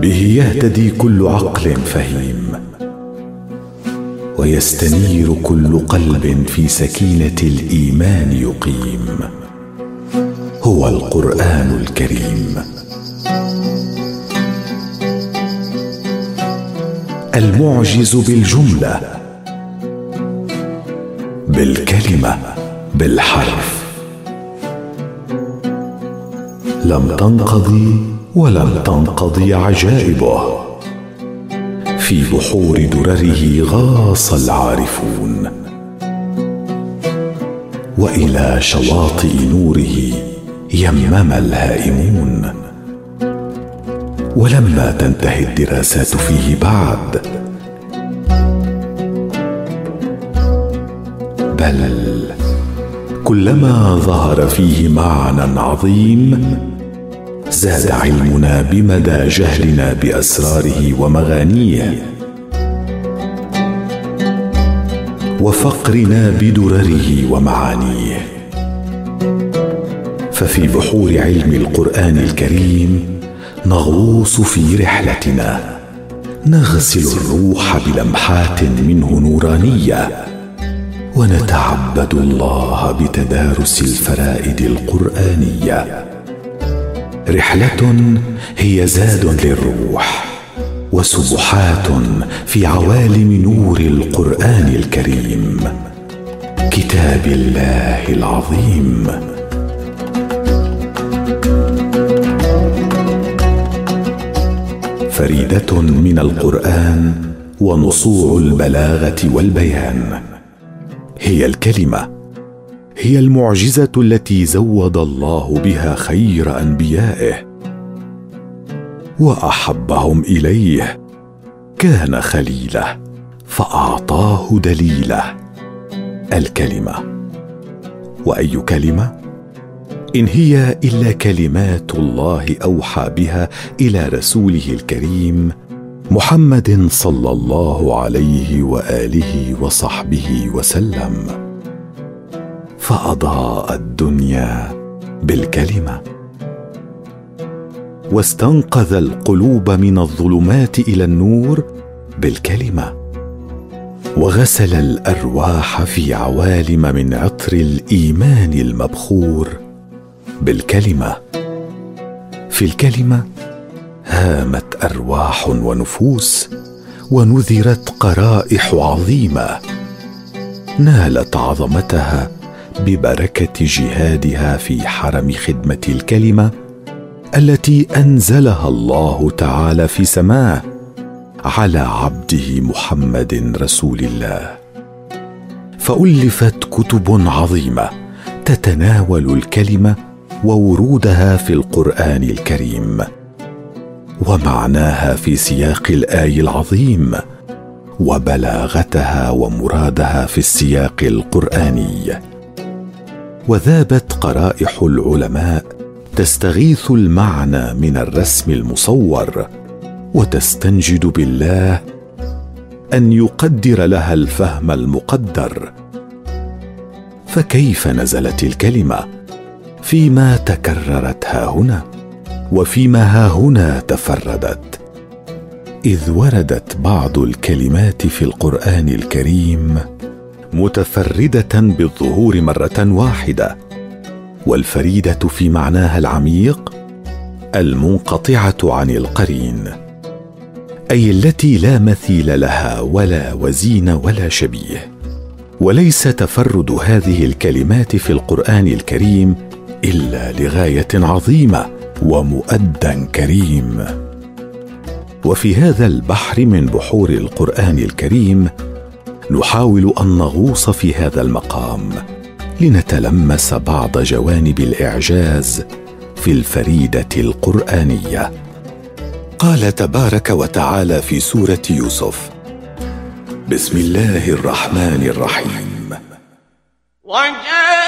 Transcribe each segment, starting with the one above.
به يهتدي كل عقل فهيم ويستنير كل قلب في سكينة الإيمان يقيم. هو القرآن الكريم. المعجز بالجملة بالكلمة بالحرف. لم تنقضي ولم تنقضي عجائبه. في بحور درره غاص العارفون. وإلى شواطئ نوره يمم الهائمون. ولما تنتهي الدراسات فيه بعد. بل كلما ظهر فيه معنى عظيم زاد علمنا بمدى جهلنا بأسراره ومغانيه. وفقرنا بدرره ومعانيه. ففي بحور علم القرآن الكريم نغوص في رحلتنا. نغسل الروح بلمحات منه نورانية. ونتعبد الله بتدارس الفرائد القرآنية. رحلة هي زاد للروح وسبحات في عوالم نور القرآن الكريم. كتاب الله العظيم. فريدة من القرآن ونصوع البلاغة والبيان. هي الكلمة هي المعجزة التي زود الله بها خير أنبيائه وأحبهم إليه. كان خليله فأعطاه دليله. الكلمة وأي كلمة؟ إن هي إلا كلمات الله أوحى بها إلى رسوله الكريم محمد صلى الله عليه وآله وصحبه وسلم. فأضاء الدنيا بالكلمة. واستنقذ القلوب من الظلمات إلى النور بالكلمة. وغسل الأرواح في عوالم من عطر الإيمان المبخور بالكلمة. في الكلمة هامت أرواح ونفوس ونذرت قرائح عظيمة. نالت عظمتها ببركة جهادها في حرم خدمة الكلمة التي أنزلها الله تعالى في سماه على عبده محمد رسول الله. فألفت كتب عظيمة تتناول الكلمة وورودها في القرآن الكريم. ومعناها في سياق الآي العظيم وبلاغتها ومرادها في السياق القرآني. وذابت قرائح العلماء تستغيث المعنى من الرسم المصور وتستنجد بالله أن يقدر لها الفهم المقدر. فكيف نزلت الكلمة؟ فيما تكررت ها هنا وفيما ها هنا تفردت. إذ وردت بعض الكلمات في القرآن الكريم متفردة بالظهور مرة واحدة والفريدة في معناها العميق المنقطعة عن القرين أي التي لا مثيل لها ولا وزين ولا شبيه. وليس تفرد هذه الكلمات في القرآن الكريم إلا لغاية عظيمة ومؤدى كريم. وفي هذا البحر من بحور القرآن الكريم نحاول أن نغوص في هذا المقام لنتلمس بعض جوانب الإعجاز في الفريدة القرآنية. قال تبارك وتعالى في سورة يوسف بسم الله الرحمن الرحيم. وجاء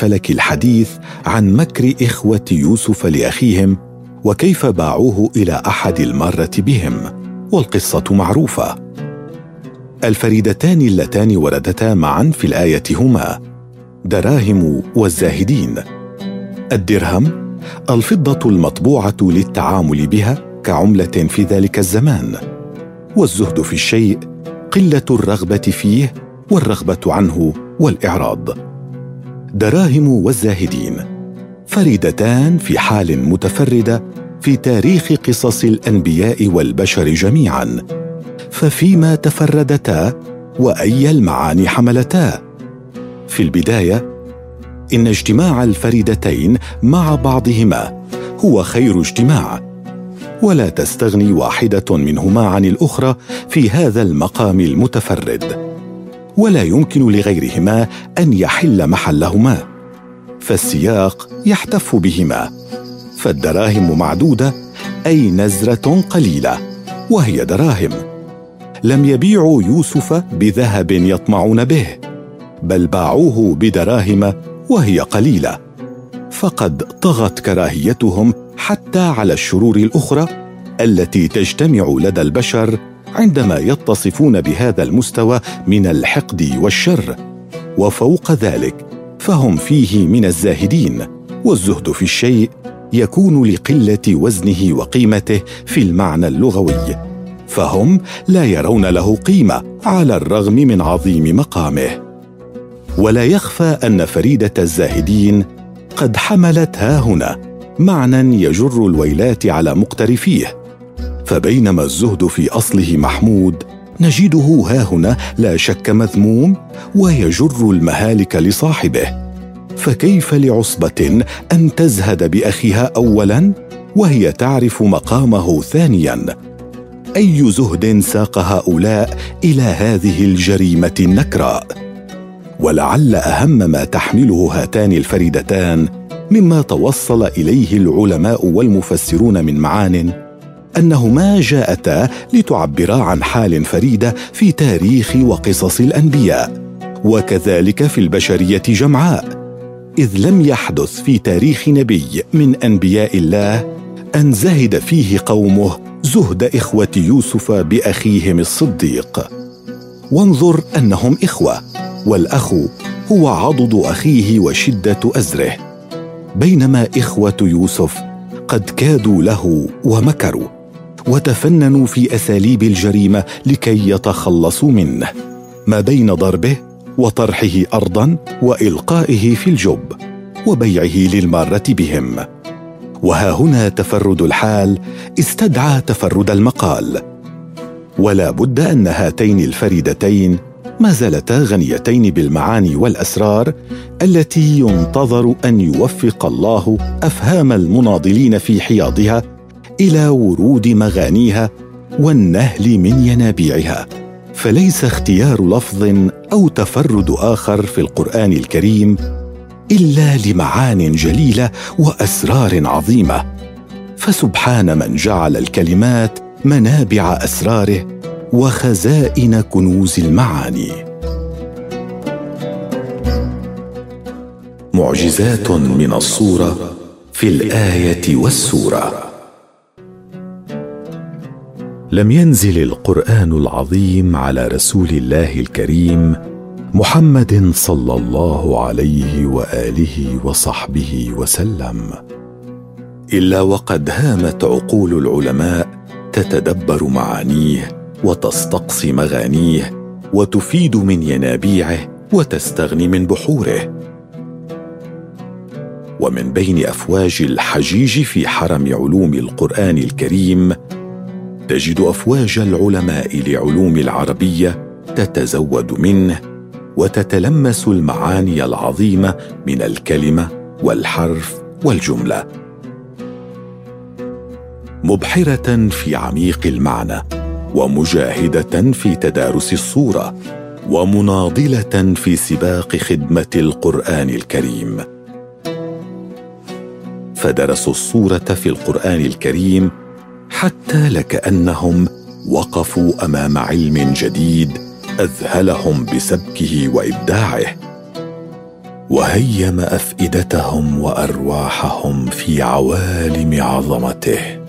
فلك الحديث عن مكر إخوة يوسف لأخيهم وكيف باعوه إلى أحد الماره بهم والقصة معروفة. الفريدتان اللتان وردتا معا في الآية هما دراهم والزاهدين. الدرهم الفضة المطبوعة للتعامل بها كعملة في ذلك الزمان. والزهد في الشيء قلة الرغبة فيه والرغبة عنه والإعراض. دراهم والزاهدين فريدتان في حال متفردة في تاريخ قصص الأنبياء والبشر جميعا. ففيما تفردتا وأي المعاني حملتا. في البداية إن اجتماع الفريدتين مع بعضهما هو خير اجتماع. ولا تستغني واحدة منهما عن الأخرى في هذا المقام المتفرد. ولا يمكن لغيرهما أن يحل محلهما. فالسياق يحتف بهما. فالدراهم معدودة أي نزرة قليلة وهي دراهم. لم يبيعوا يوسف بذهب يطمعون به بل باعوه بدراهم وهي قليلة. فقد طغت كراهيتهم حتى على الشرور الأخرى التي تجتمع لدى البشر عندما يتصفون بهذا المستوى من الحقد والشر وفوق ذلك فهم فيه من الزاهدين والزهد في الشيء يكون لقلة وزنه وقيمته في المعنى اللغوي فهم لا يرون له قيمة على الرغم من عظيم مقامه. ولا يخفى أن فريدة الزاهدين قد حملت ها هنا معنى يجر الويلات على مقترفيه. فبينما الزهد في أصله محمود نجده ها هنا لا شك مذموم ويجر المهالك لصاحبه. فكيف لعصبة أن تزهد بأخيها اولا وهي تعرف مقامه ثانيا؟ أي زهد ساق هؤلاء إلى هذه الجريمة النكراء؟ ولعل أهم ما تحمله هاتان الفريدتان مما توصل إليه العلماء والمفسرون من معان انهما جاءتا لتعبرا عن حال فريدة في تاريخ وقصص الأنبياء وكذلك في البشرية جمعاء إذ لم يحدث في تاريخ نبي من أنبياء الله أن زهد فيه قومه زهد إخوة يوسف بأخيهم الصديق. وانظر أنهم إخوة والأخ هو عضد أخيه وشدة أزره بينما إخوة يوسف قد كادوا له ومكروا. وتفننوا في أساليب الجريمة لكي يتخلصوا منه. ما بين ضربه وطرحه ارضا وإلقائه في الجب وبيعه للمارة بهم. وها هنا تفرد الحال استدعى تفرد المقال. ولا بد أن هاتين الفريدتين ما زالتا غنيتين بالمعاني والأسرار التي ينتظر أن يوفق الله أفهام المناضلين في حياضها إلى ورود مغانيها والنهل من ينابيعها فليس اختيار لفظ أو تفرد آخر في القرآن الكريم إلا لمعان جليلة وأسرار عظيمة. فسبحان من جعل الكلمات منابع أسراره وخزائن كنوز المعاني. معجزات من الصورة في الآية والسورة. لم ينزل القرآن العظيم على رسول الله الكريم محمد صلى الله عليه وآله وصحبه وسلم. إلا وقد هامت عقول العلماء تتدبر معانيه وتستقصي مغانيه وتفيد من ينابيعه وتستغني من بحوره. ومن بين أفواج الحجيج في حرم علوم القرآن الكريم تجد أفواج العلماء لعلوم العربية تتزود منه وتتلمس المعاني العظيمة من الكلمة والحرف والجملة. مبحرة في عميق المعنى ومجاهدة في تدارس الصورة ومناضلة في سباق خدمة القرآن الكريم. فدرسوا الصورة في القرآن الكريم حتى لكأنهم وقفوا أمام علم جديد أذهلهم بسبكه وإبداعه. وهيم أفئدتهم وأرواحهم في عوالم عظمته.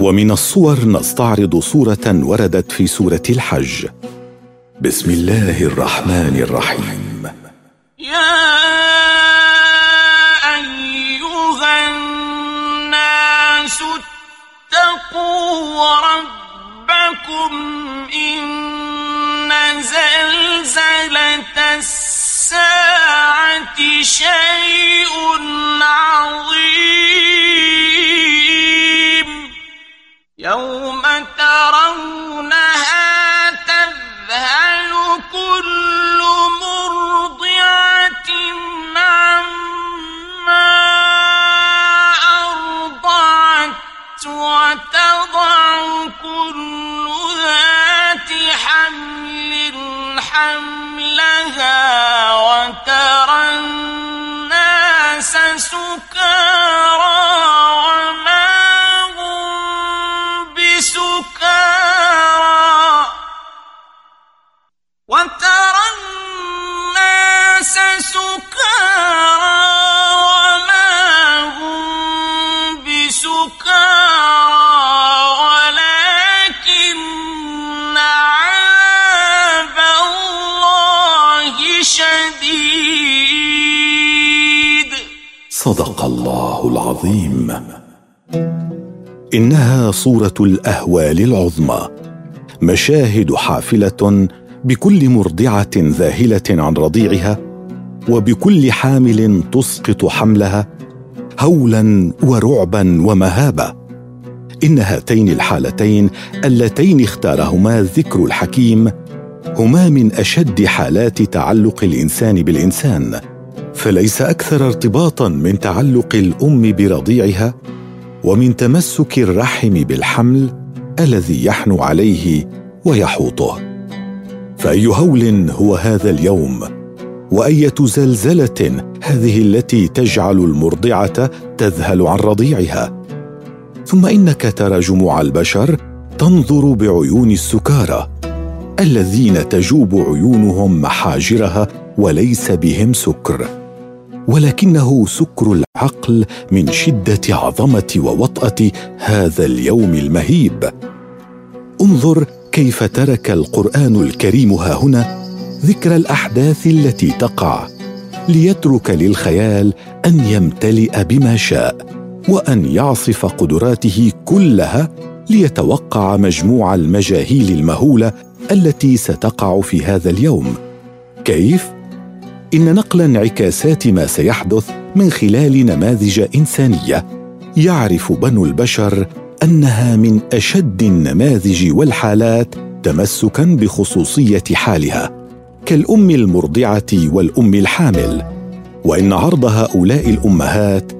ومن الصور نستعرض صورة وردت في سورة الحج. بسم الله الرحمن الرحيم. يا أيها الناس اتقوا ربكم إن زلزلة الساعة شيء عظيم. يوم ترونها حملها صدق الله العظيم. إنها صورة الأهوال العظمى. مشاهد حافلة بكل مرضعة ذاهلة عن رضيعها وبكل حامل تسقط حملها هولا ورعبا ومهابه إن هاتين الحالتين اللتين اختارهما الذكر الحكيم هما من أشد حالات تعلق الإنسان بالإنسان. فليس أكثر ارتباطا من تعلق الأم برضيعها ومن تمسك الرحم بالحمل الذي يحنو عليه ويحوطه. فأي هول هو هذا اليوم؟ وأية زلزلة هذه التي تجعل المرضعة تذهل عن رضيعها؟ ثم إنك ترى جموع البشر تنظر بعيون السكارى الذين تجوب عيونهم محاجرها وليس بهم سكر. ولكنه سكر العقل من شدة عظمة ووطأة هذا اليوم المهيب. انظر كيف ترك القرآن الكريم ها هنا ذكر الأحداث التي تقع ليترك للخيال أن يمتلئ بما شاء وأن يعصف قدراته كلها ليتوقع مجموع المجاهيل المهولة التي ستقع في هذا اليوم. كيف؟ إن نقل انعكاسات ما سيحدث من خلال نماذج إنسانية. يعرف بنو البشر أنها من أشد النماذج والحالات تمسكا بخصوصية حالها كالأم المرضعة والأم الحامل. وإن عرض هؤلاء الأمهات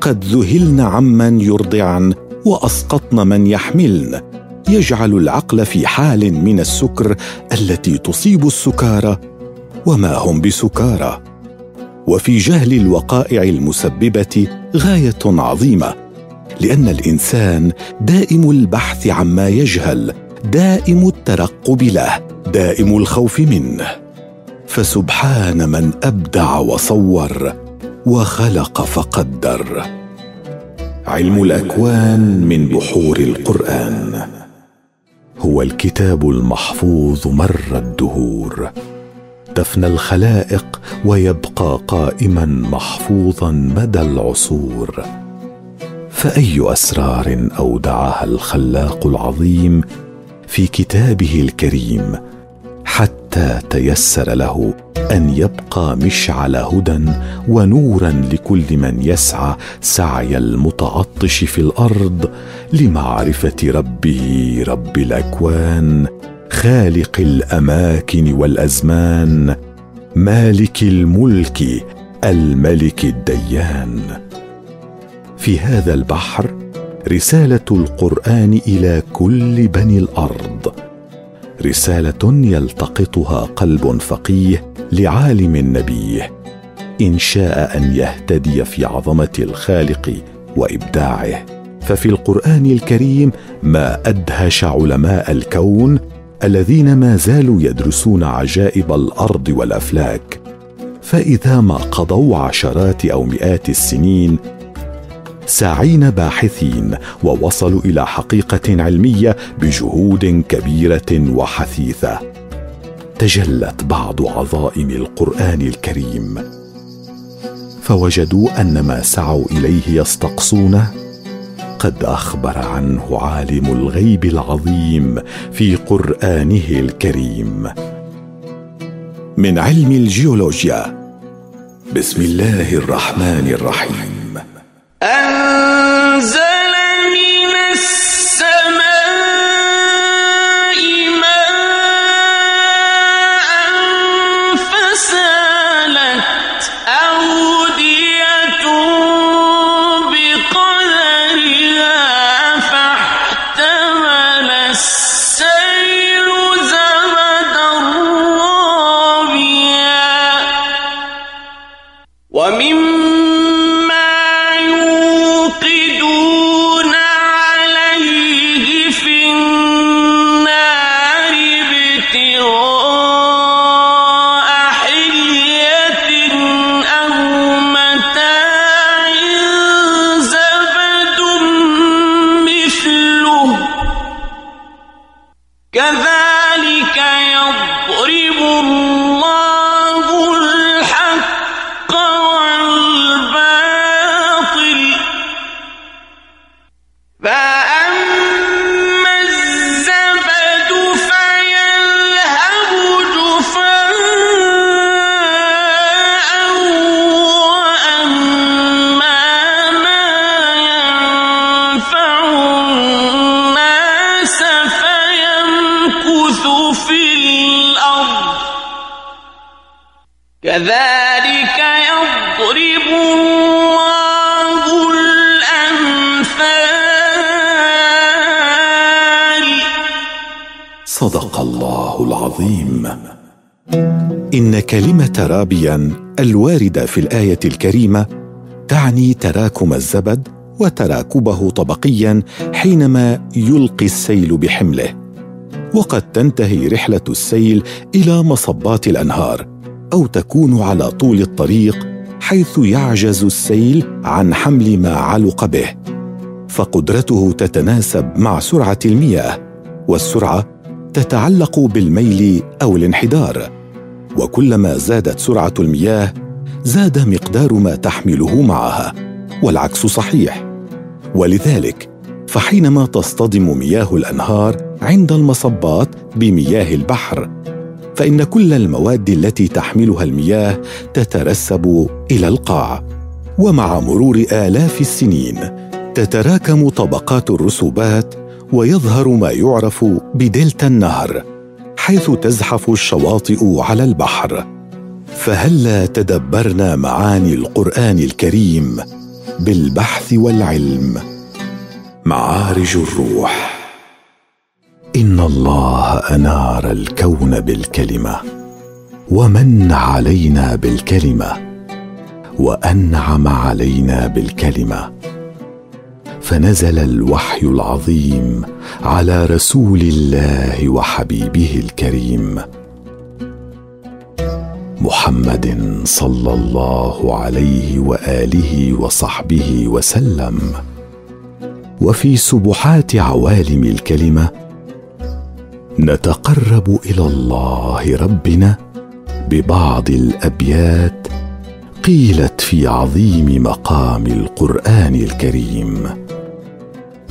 قد ذهلن عمن يرضعن وأسقطن من يحملن. يجعل العقل في حال من السكر التي تصيب السكارى وما هم بسكارى. وفي جهل الوقائع المسببة غاية عظيمة لأن الإنسان دائم البحث عما يجهل دائم الترقب له دائم الخوف منه. فسبحان من أبدع وصور وخلق فقدر. علم الأكوان من بحور القرآن. هو الكتاب المحفوظ مر الدهور. تفنى الخلائق ويبقى قائما محفوظا مدى العصور. فأي أسرار أودعها الخلاق العظيم في كتابه الكريم حتى تيسر له أن يبقى مشعل هدى ونورا لكل من يسعى سعي المتعطش في الأرض لمعرفة ربه رب الأكوان خالق الأماكن والأزمان مالك الملك الملك الديان. في هذا البحر رسالة القرآن إلى كل بني الأرض. رسالة يلتقطها قلب فقيه لعالم نبيه. إن شاء أن يهتدي في عظمة الخالق وإبداعه. ففي القرآن الكريم ما أدهش علماء الكون الذين ما زالوا يدرسون عجائب الأرض والأفلاك فإذا ما قضوا عشرات أو مئات السنين ساعين باحثين ووصلوا إلى حقيقة علمية بجهود كبيرة وحثيثة تجلت بعض عظائم القرآن الكريم. فوجدوا أن ما سعوا إليه يستقصونه قد أخبر عنه عالم الغيب العظيم في قرآنه الكريم. من علم الجيولوجيا. بسم الله الرحمن الرحيم. كذلك يضرب الله صدق الله العظيم. إن كلمة رابيا الواردة في الآية الكريمة تعني تراكم الزبد وتراكبه طبقيا حينما يلقي السيل بحمله وقد تنتهي رحلة السيل إلى مصبات الأنهار أو تكون على طول الطريق حيث يعجز السيل عن حمل ما علق به. فقدرته تتناسب مع سرعة المياه والسرعة تتعلق بالميل أو الانحدار. وكلما زادت سرعة المياه زاد مقدار ما تحمله معها والعكس صحيح. ولذلك فحينما تصطدم مياه الأنهار عند المصبات بمياه البحر فإن كل المواد التي تحملها المياه تترسب إلى القاع. ومع مرور آلاف السنين تتراكم طبقات الرسوبات ويظهر ما يعرف بدلتا النهر حيث تزحف الشواطئ على البحر. فهلا تدبرنا معاني القرآن الكريم بالبحث والعلم؟ معارج الروح. إن الله أنار الكون بالكلمة ومن علينا بالكلمة وأنعم علينا بالكلمة. فنزل الوحي العظيم على رسول الله وحبيبه الكريم. محمد صلى الله عليه وآله وصحبه وسلم. وفي سبحات عوالم الكلمة نتقرب إلى الله ربنا ببعض الأبيات قيلت في عظيم مقام القرآن الكريم.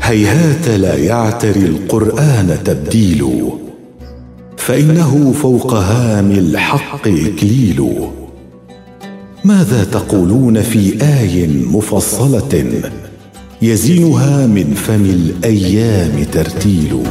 هيهات لا يعتري القرآن تبديل فإنه فوق هام الحق إكليل. ماذا تقولون في آي مفصلة يزينها من فم الأيام ترتيل؟